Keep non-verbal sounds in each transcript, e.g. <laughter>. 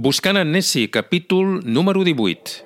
Buscant en Nessie, capítol número 18.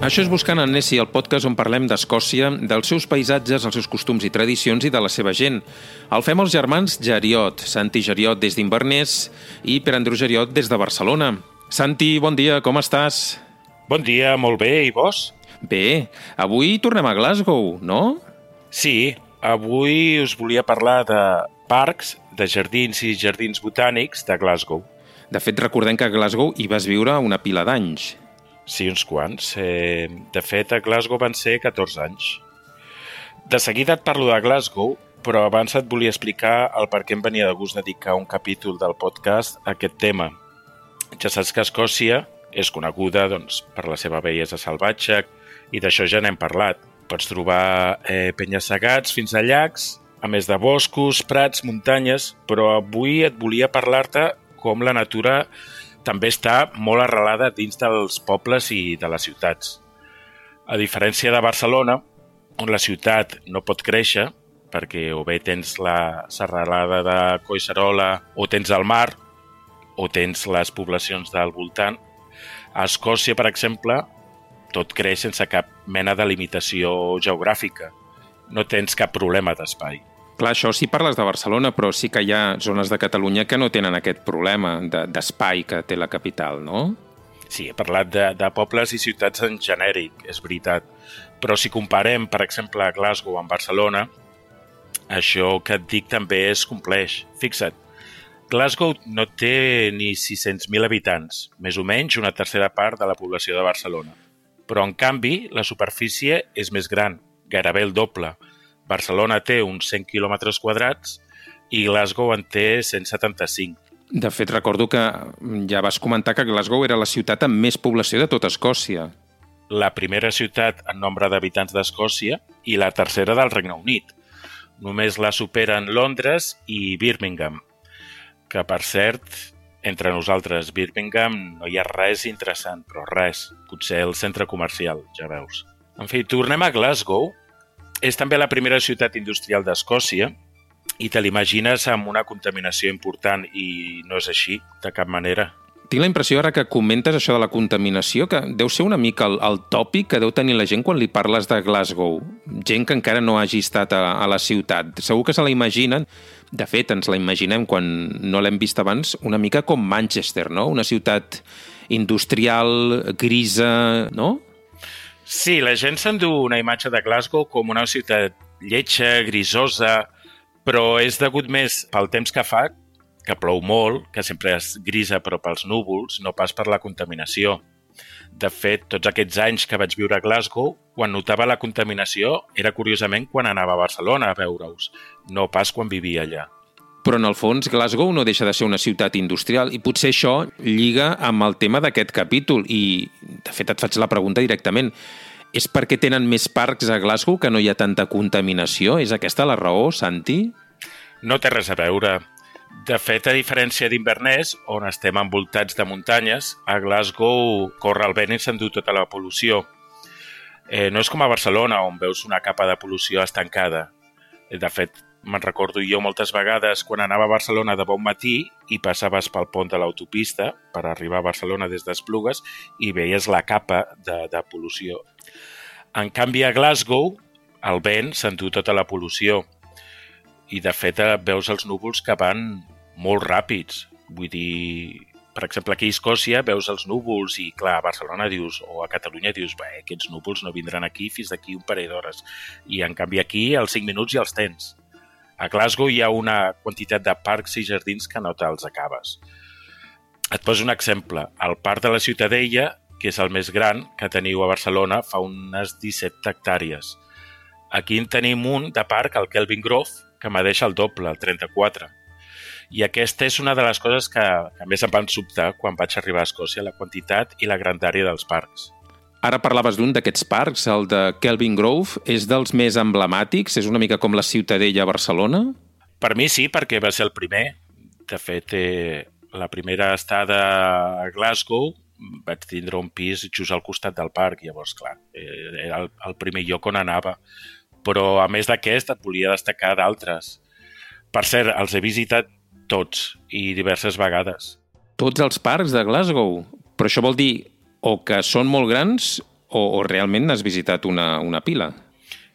Això és Buscant en Nessie, el podcast on parlem d'Escòcia, dels seus paisatges, els seus costums i tradicions i de la seva gent. El fem els germans Geriot, Santi Geriot des d'Inverness i Per Andrew Geriot des de Barcelona. Santi, bon dia, com estàs? Bon dia, molt bé, i vos? Bé, avui tornem a Glasgow, no? Sí, avui us volia parlar de parcs, de jardins i jardins botànics de Glasgow. De fet, recordem que a Glasgow hi vas viure una pila d'anys. Sí, uns quants. Eh, de fet, a Glasgow van ser 14 anys. De seguida et parlo de Glasgow, però abans et volia explicar el per què em venia de gust dedicar un capítol del podcast a aquest tema. Ja saps que Escòcia és coneguda doncs, per la seva bellesa salvatge i d'això ja n'hem parlat. Pots trobar eh, penyasegats fins a llacs, a més de boscos, prats, muntanyes, però avui et volia parlar-te com la natura també està molt arrelada dins dels pobles i de les ciutats. A diferència de Barcelona, on la ciutat no pot créixer, perquè o bé tens la serralada de Collserola o tens el mar o tens les poblacions del voltant, a Escòcia, per exemple, tot creix sense cap mena de limitació geogràfica. No tens cap problema d'espai. Clar, això sí parles de Barcelona, però sí que hi ha zones de Catalunya que no tenen aquest problema d'espai de, que té la capital, no? Sí, he parlat de, de pobles i ciutats en genèric, és veritat. Però si comparem, per exemple, Glasgow amb Barcelona, això que et dic també es compleix. Fixa't, Glasgow no té ni 600.000 habitants, més o menys una tercera part de la població de Barcelona. Però, en canvi, la superfície és més gran, gairebé el doble, Barcelona té uns 100 quilòmetres quadrats i Glasgow en té 175. De fet, recordo que ja vas comentar que Glasgow era la ciutat amb més població de tota Escòcia. La primera ciutat en nombre d'habitants d'Escòcia i la tercera del Regne Unit. Només la superen Londres i Birmingham, que, per cert, entre nosaltres, Birmingham, no hi ha res interessant, però res. Potser el centre comercial, ja veus. En fi, tornem a Glasgow, és també la primera ciutat industrial d'Escòcia i te l'imagines amb una contaminació important i no és així, de cap manera. Tinc la impressió ara que comentes això de la contaminació, que deu ser una mica el, el tòpic que deu tenir la gent quan li parles de Glasgow. Gent que encara no hagi estat a, a la ciutat. Segur que se la imaginen, de fet, ens la imaginem quan no l'hem vist abans, una mica com Manchester, no? Una ciutat industrial, grisa, no? Sí, la gent s'endú una imatge de Glasgow com una ciutat lletja, grisosa, però és degut més pel temps que fa, que plou molt, que sempre és grisa però pels núvols, no pas per la contaminació. De fet, tots aquests anys que vaig viure a Glasgow, quan notava la contaminació era curiosament quan anava a Barcelona a veure-us, no pas quan vivia allà. Però en el fons Glasgow no deixa de ser una ciutat industrial i potser això lliga amb el tema d'aquest capítol i de fet et faig la pregunta directament. És perquè tenen més parcs a Glasgow que no hi ha tanta contaminació? És aquesta la raó, Santi? No té res a veure. De fet, a diferència d'Inverness, on estem envoltats de muntanyes, a Glasgow corre el vent i s'endú tota la pol·lució. Eh, no és com a Barcelona, on veus una capa de pol·lució estancada. De fet, me'n recordo jo moltes vegades quan anava a Barcelona de bon matí i passaves pel pont de l'autopista per arribar a Barcelona des d'Esplugues i veies la capa de, de pol·lució. En canvi, a Glasgow, el vent s'endú tota la pol·lució i, de fet, veus els núvols que van molt ràpids. Vull dir, per exemple, aquí a Escòcia veus els núvols i, clar, a Barcelona dius, o a Catalunya dius, bé, aquests núvols no vindran aquí fins d'aquí un parell d'hores. I, en canvi, aquí, als 5 minuts ja els tens. A Glasgow hi ha una quantitat de parcs i jardins que no te'ls acabes. Et poso un exemple. El parc de la Ciutadella, que és el més gran que teniu a Barcelona, fa unes 17 hectàrees. Aquí en tenim un de parc, el Kelvin Grove, que m'adeix el doble, el 34. I aquesta és una de les coses que, que més em van sobtar quan vaig arribar a Escòcia, la quantitat i la grandària dels parcs. Ara parlaves d'un d'aquests parcs, el de Kelvin Grove. És dels més emblemàtics? És una mica com la Ciutadella a Barcelona? Per mi sí, perquè va ser el primer. De fet, eh, la primera estada a Glasgow vaig tindre un pis just al costat del parc, llavors, clar, eh, era el, el primer lloc on anava. Però, a més d'aquest, et volia destacar d'altres. Per cert, els he visitat tots i diverses vegades. Tots els parcs de Glasgow? Però això vol dir o que són molt grans o, o realment n'has visitat una, una pila?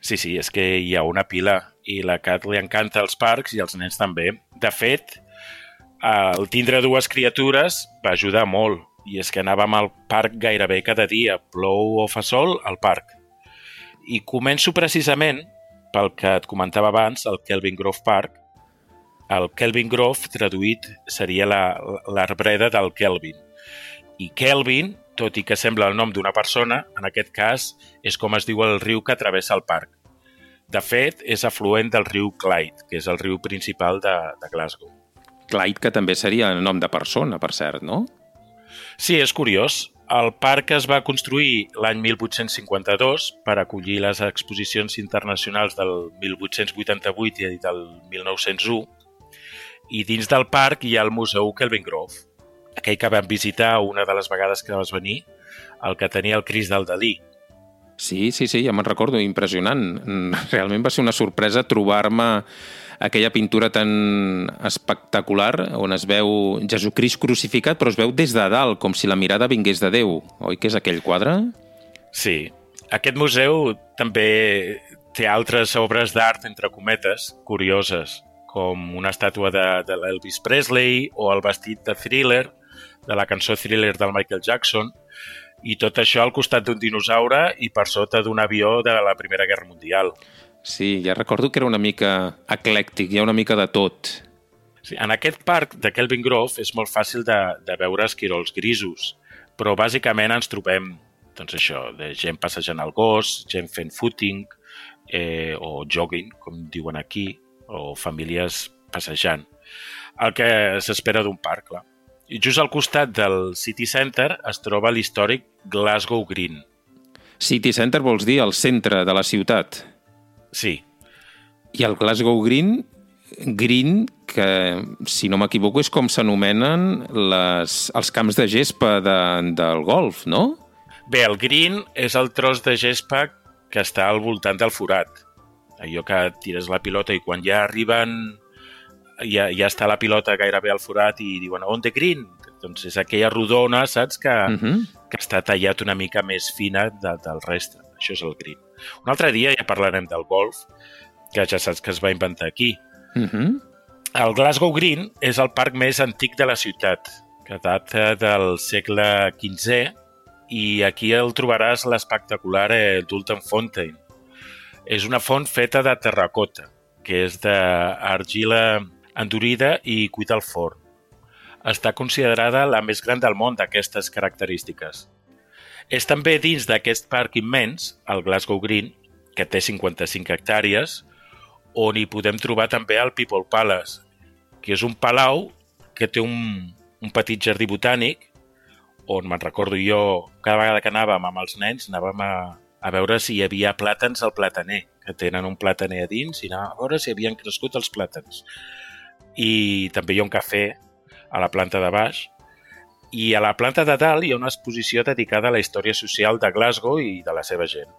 Sí, sí, és que hi ha una pila i la Cat li encanta els parcs i els nens també. De fet, el tindre dues criatures va ajudar molt i és que anàvem al parc gairebé cada dia, plou o fa sol, al parc. I començo precisament pel que et comentava abans, el Kelvin Grove Park. El Kelvin Grove, traduït, seria l'arbreda la, del Kelvin. I Kelvin, tot i que sembla el nom d'una persona, en aquest cas és com es diu el riu que travessa el parc. De fet, és afluent del riu Clyde, que és el riu principal de, de Glasgow. Clyde, que també seria el nom de persona, per cert, no? Sí, és curiós. El parc es va construir l'any 1852 per acollir les exposicions internacionals del 1888 i del 1901 i dins del parc hi ha el Museu Kelvin Grove, aquell que vam visitar una de les vegades que vas venir, el que tenia el Cris del Dalí. Sí, sí, sí, ja me'n recordo, impressionant. Realment va ser una sorpresa trobar-me aquella pintura tan espectacular on es veu Jesucrist crucificat, però es veu des de dalt, com si la mirada vingués de Déu. Oi que és aquell quadre? Sí. Aquest museu també té altres obres d'art, entre cometes, curioses, com una estàtua de, de l'Elvis Presley o el vestit de Thriller, de la cançó Thriller del Michael Jackson, i tot això al costat d'un dinosaure i per sota d'un avió de la Primera Guerra Mundial. Sí, ja recordo que era una mica eclèctic, hi ha una mica de tot. Sí, en aquest parc de Kelvin Grove és molt fàcil de, de veure esquirols grisos, però bàsicament ens trobem doncs això, de gent passejant el gos, gent fent footing eh, o jogging, com diuen aquí, o famílies passejant. El que s'espera d'un parc, clar. I just al costat del City Center es troba l'històric Glasgow Green. City Center vols dir el centre de la ciutat? Sí. I el Glasgow Green, Green, que, si no m'equivoco, és com s'anomenen els camps de gespa de, del golf, no? Bé, el green és el tros de gespa que està al voltant del forat. Allò que tires la pilota i quan ja arriben ja, ja està la pilota gairebé al forat i diuen on the green? Doncs és aquella rodona, saps, que, uh mhm. -huh. que està tallat una mica més fina de, del reste. Això és el green. Un altre dia ja parlarem del golf, que ja saps que es va inventar aquí. Uh mhm. -huh. El Glasgow Green és el parc més antic de la ciutat, que data del segle XV i aquí el trobaràs l'espectacular eh, Dulton Fountain. És una font feta de terracota, que és d'argila endurida i cuita al forn. Està considerada la més gran del món d'aquestes característiques. És també dins d'aquest parc immens, el Glasgow Green, que té 55 hectàrees, on hi podem trobar també el People Palace, que és un palau que té un, un petit jardí botànic on me'n recordo jo, cada vegada que anàvem amb els nens, anàvem a, a veure si hi havia plàtans al plataner, que tenen un plataner a dins, i anàvem a veure si havien crescut els plàtans. I també hi ha un cafè a la planta de baix, i a la planta de dalt hi ha una exposició dedicada a la història social de Glasgow i de la seva gent.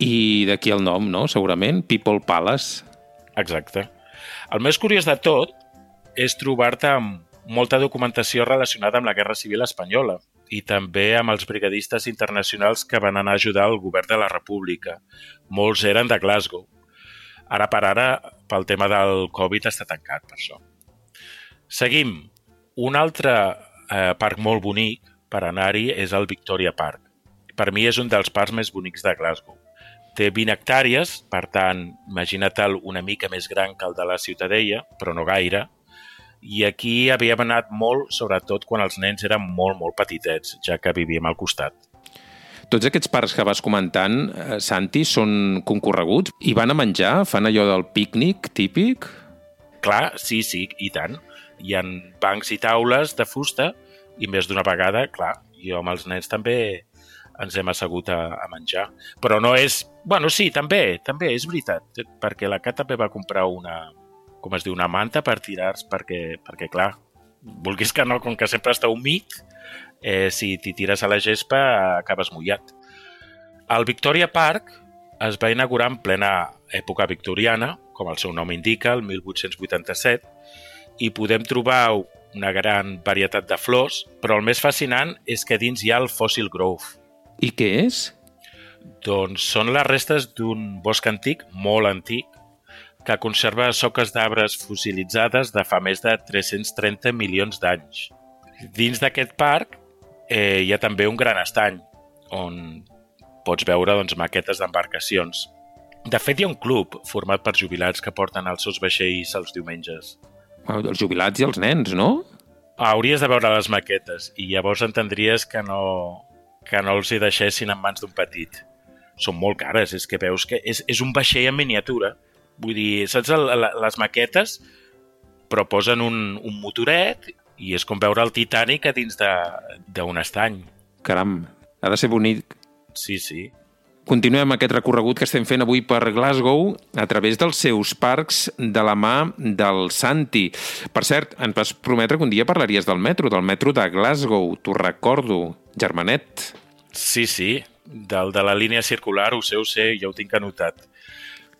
I d'aquí el nom, no? Segurament, People Palace. Exacte. El més curiós de tot és trobar-te amb molta documentació relacionada amb la Guerra Civil Espanyola i també amb els brigadistes internacionals que van anar a ajudar el govern de la República. Molts eren de Glasgow. Ara per ara, pel tema del Covid, està tancat per això. Seguim. Un altre eh, parc molt bonic per anar-hi és el Victoria Park. Per mi és un dels parcs més bonics de Glasgow. Té 20 hectàrees, per tant, imagina't-el una mica més gran que el de la Ciutadella, però no gaire, i aquí havíem anat molt, sobretot quan els nens eren molt, molt petitets, ja que vivíem al costat. Tots aquests parcs que vas comentant, eh, Santi, són concorreguts? I van a menjar? Fan allò del pícnic típic? Clar, sí, sí, i tant hi ha bancs i taules de fusta i més d'una vegada, clar, jo amb els nens també ens hem assegut a, a menjar. Però no és... Bueno, sí, també, també, és veritat, perquè la Cat també va comprar una, com es diu, una manta per tirar perquè, perquè clar, vulguis que no, com que sempre està humit, eh, si t'hi tires a la gespa acabes mullat. El Victoria Park es va inaugurar en plena època victoriana, com el seu nom indica, el 1887, i podem trobar una gran varietat de flors, però el més fascinant és que dins hi ha el Fossil Grove. I què és? Doncs són les restes d'un bosc antic, molt antic, que conserva soques d'arbres fossilitzades de fa més de 330 milions d'anys. Dins d'aquest parc eh, hi ha també un gran estany, on pots veure doncs, maquetes d'embarcacions. De fet, hi ha un club format per jubilats que porten els seus vaixells els diumenges. Els jubilats i els nens, no? Hauries de veure les maquetes i llavors entendries que no, que no els hi deixessin en mans d'un petit. Són molt cares, és que veus que és, és un vaixell en miniatura. Vull dir, saps el, les maquetes però posen un, un motoret i és com veure el Titanic a dins d'un estany. Caram, ha de ser bonic. Sí, sí. Continuem aquest recorregut que estem fent avui per Glasgow a través dels seus parcs de la mà del Santi. Per cert, ens vas prometre que un dia parlaries del metro, del metro de Glasgow. T'ho recordo, germanet. Sí, sí, del de la línia circular, ho sé, ho sé, ja ho tinc anotat.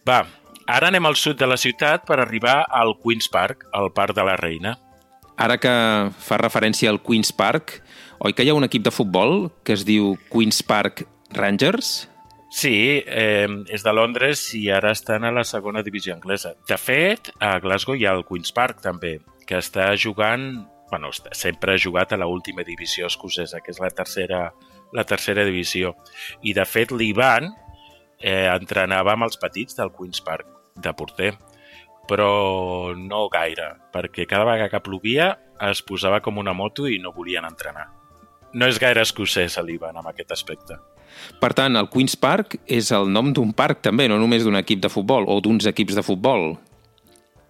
Va, ara anem al sud de la ciutat per arribar al Queen's Park, al Parc de la Reina. Ara que fa referència al Queen's Park, oi que hi ha un equip de futbol que es diu Queen's Park Rangers? Sí, eh, és de Londres i ara estan a la segona divisió anglesa. De fet, a Glasgow hi ha el Queen's Park també, que està jugant, bueno, sempre ha jugat a la última divisió escocesa, que és la tercera, la tercera divisió. I de fet l'Ivan eh, entrenava amb els petits del Queen's Park de porter, però no gaire, perquè cada vegada que plovia es posava com una moto i no volien entrenar. No és gaire escocès l'Ivan amb aquest aspecte. Per tant, el Queen's Park és el nom d'un parc també, no només d'un equip de futbol o d'uns equips de futbol.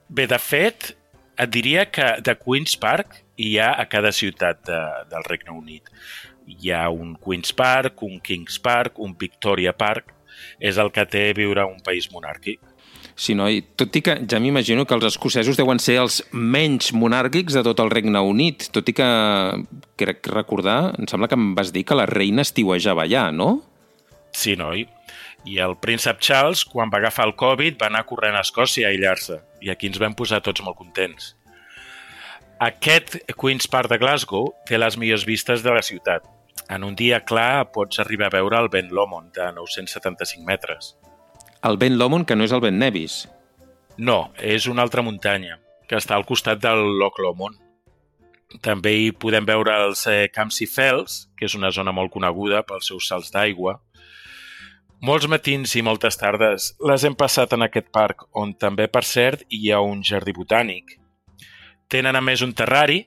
Bé, de fet, et diria que de Queen's Park hi ha a cada ciutat de, del Regne Unit. Hi ha un Queen's Park, un King's Park, un Victoria Park. És el que té viure un país monàrquic. Sí, no? I tot i que ja m'imagino que els escocesos deuen ser els menys monàrquics de tot el Regne Unit, tot i que, crec recordar, em sembla que em vas dir que la reina estiuejava allà, no? Sí, noi. I el príncep Charles, quan va agafar el Covid, va anar corrent a Escòcia a aïllar-se. I aquí ens vam posar tots molt contents. Aquest Queen's Park de Glasgow té les millors vistes de la ciutat. En un dia clar pots arribar a veure el Ben Lomond, de 975 metres. El Ben Lomond, que no és el Ben Nevis. No, és una altra muntanya, que està al costat del Loch Lomond. També hi podem veure els eh, Campsie Fells, que és una zona molt coneguda pels seus salts d'aigua. Molts matins i moltes tardes les hem passat en aquest parc, on també, per cert, hi ha un jardí botànic. Tenen a més un terrari,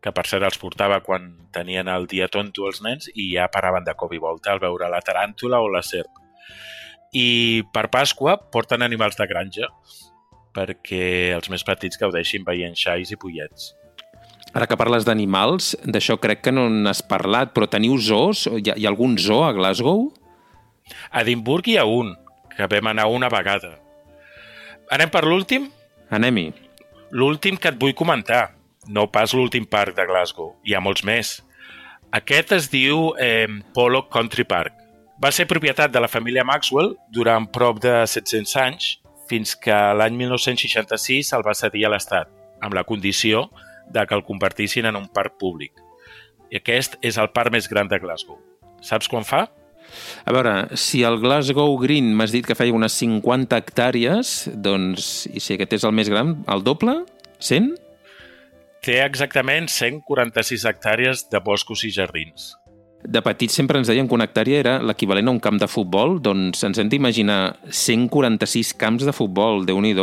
que per cert els portava quan tenien el dia tonto els nens i ja paraven de cop i volta al veure la taràntula o la serp i per Pasqua porten animals de granja perquè els més petits gaudeixin veient xais i pollets. Ara que parles d'animals, d'això crec que no n'has parlat, però teniu zoos? Hi ha, hi ha algun zoo a Glasgow? A Edimburg hi ha un, que vam anar una vegada. Anem per l'últim? Anem-hi. L'últim que et vull comentar, no pas l'últim parc de Glasgow, hi ha molts més. Aquest es diu eh, Polo Country Park va ser propietat de la família Maxwell durant prop de 700 anys, fins que l'any 1966 el va cedir a l'Estat, amb la condició de que el convertissin en un parc públic. I aquest és el parc més gran de Glasgow. Saps quan fa? A veure, si el Glasgow Green m'has dit que feia unes 50 hectàrees, doncs, i si aquest és el més gran, el doble? 100? Té exactament 146 hectàrees de boscos i jardins. De petits sempre ens deien que una hectàrea era l'equivalent a un camp de futbol, doncs ens hem d'imaginar 146 camps de futbol, de nhi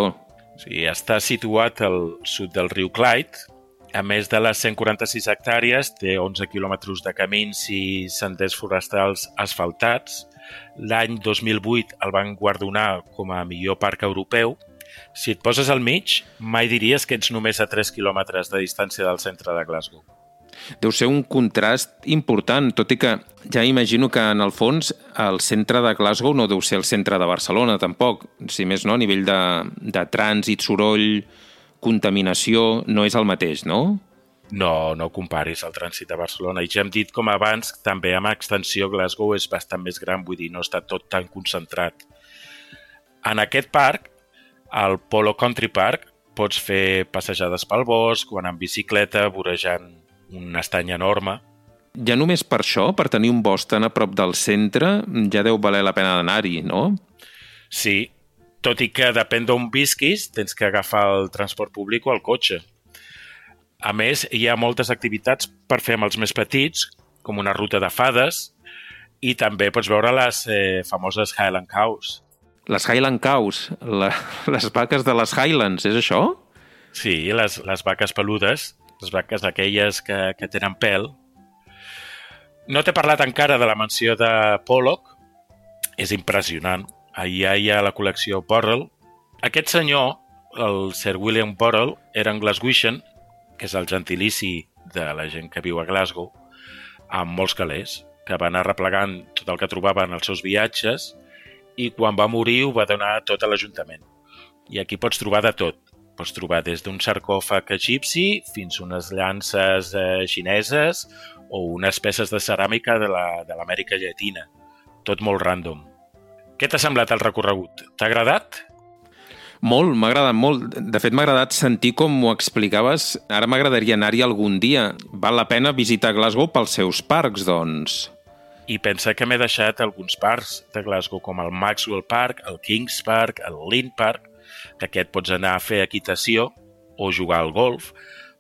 Sí, està situat al sud del riu Clyde. A més de les 146 hectàrees, té 11 quilòmetres de camins i senders forestals asfaltats. L'any 2008 el van guardonar com a millor parc europeu. Si et poses al mig, mai diries que ets només a 3 quilòmetres de distància del centre de Glasgow deu ser un contrast important, tot i que ja imagino que en el fons el centre de Glasgow no deu ser el centre de Barcelona tampoc, si més no, a nivell de, de trànsit, soroll, contaminació, no és el mateix, no? No, no comparis el trànsit de Barcelona. I ja hem dit com abans, també amb extensió Glasgow és bastant més gran, vull dir, no està tot tan concentrat. En aquest parc, al Polo Country Park, pots fer passejades pel bosc o anar en bicicleta vorejant un estany enorme. Ja només per això, per tenir un bosc tan a prop del centre, ja deu valer la pena d'anar-hi, no? Sí, tot i que depèn d'on visquis, tens que agafar el transport públic o el cotxe. A més, hi ha moltes activitats per fer amb els més petits, com una ruta de fades, i també pots veure les eh, famoses Highland Cows. Les Highland Cows, la, <laughs> les vaques de les Highlands, és això? Sí, les, les vaques peludes, les vaques aquelles que, que tenen pèl. No t'he parlat encara de la mansió de Pollock. És impressionant. Allà hi ha la col·lecció Burrell. Aquest senyor, el Sir William Burrell, era en Glaswegian que és el gentilici de la gent que viu a Glasgow, amb molts calés, que va anar replegant tot el que trobava en els seus viatges i quan va morir ho va donar tot a l'Ajuntament. I aquí pots trobar de tot. Pots trobar des d'un sarcòfag egipci fins unes llances eh, xineses o unes peces de ceràmica de l'Amèrica la, Llatina. Tot molt random. Què t'ha semblat el recorregut? T'ha agradat? Molt, m'ha agradat molt. De fet, m'ha agradat sentir com ho explicaves. Ara m'agradaria anar-hi algun dia. Val la pena visitar Glasgow pels seus parcs, doncs. I pensa que m'he deixat alguns parcs de Glasgow, com el Maxwell Park, el Kings Park, el Lynn Park, que aquest pots anar a fer equitació o jugar al golf,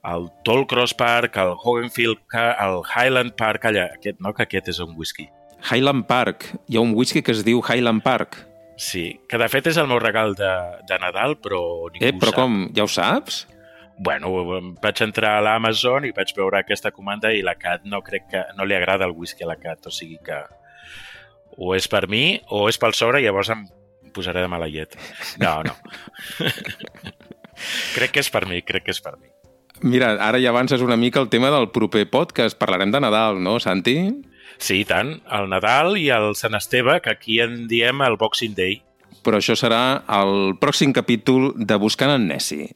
el Tollcross Park, el Hogenfield, el Highland Park, allà, aquest, no, que aquest és un whisky. Highland Park. Hi ha un whisky que es diu Highland Park. Sí, que de fet és el meu regal de, de Nadal, però ningú eh, però sap. com? Ja ho saps? Bueno, vaig entrar a l'Amazon i vaig veure aquesta comanda i la Cat no crec que... no li agrada el whisky a la Cat, o sigui que o és per mi o és pel sobre i llavors em posaré de mala llet. No, no. <laughs> crec que és per mi, crec que és per mi. Mira, ara ja avances una mica el tema del proper podcast. Parlarem de Nadal, no, Santi? Sí, tant. El Nadal i el Sant Esteve, que aquí en diem el Boxing Day. Però això serà el pròxim capítol de Buscant en Nessi.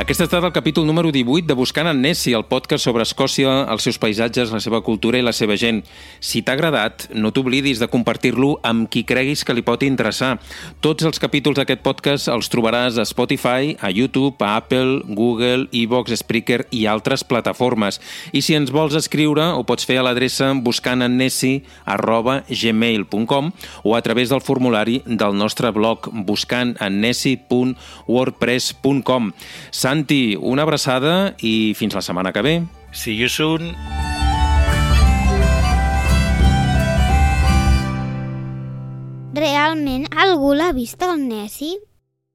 Aquest ha estat el capítol número 18 de Buscant en Nessi, el podcast sobre Escòcia, els seus paisatges, la seva cultura i la seva gent. Si t'ha agradat, no t'oblidis de compartir-lo amb qui creguis que li pot interessar. Tots els capítols d'aquest podcast els trobaràs a Spotify, a YouTube, a Apple, Google, Evox, Spreaker i altres plataformes. I si ens vols escriure, ho pots fer a l'adreça buscantennessi arroba gmail.com o a través del formulari del nostre blog buscantennessi.wordpress.com. Santi, una abraçada i fins la setmana que ve. See you soon. Realment algú l'ha vist el Nessi?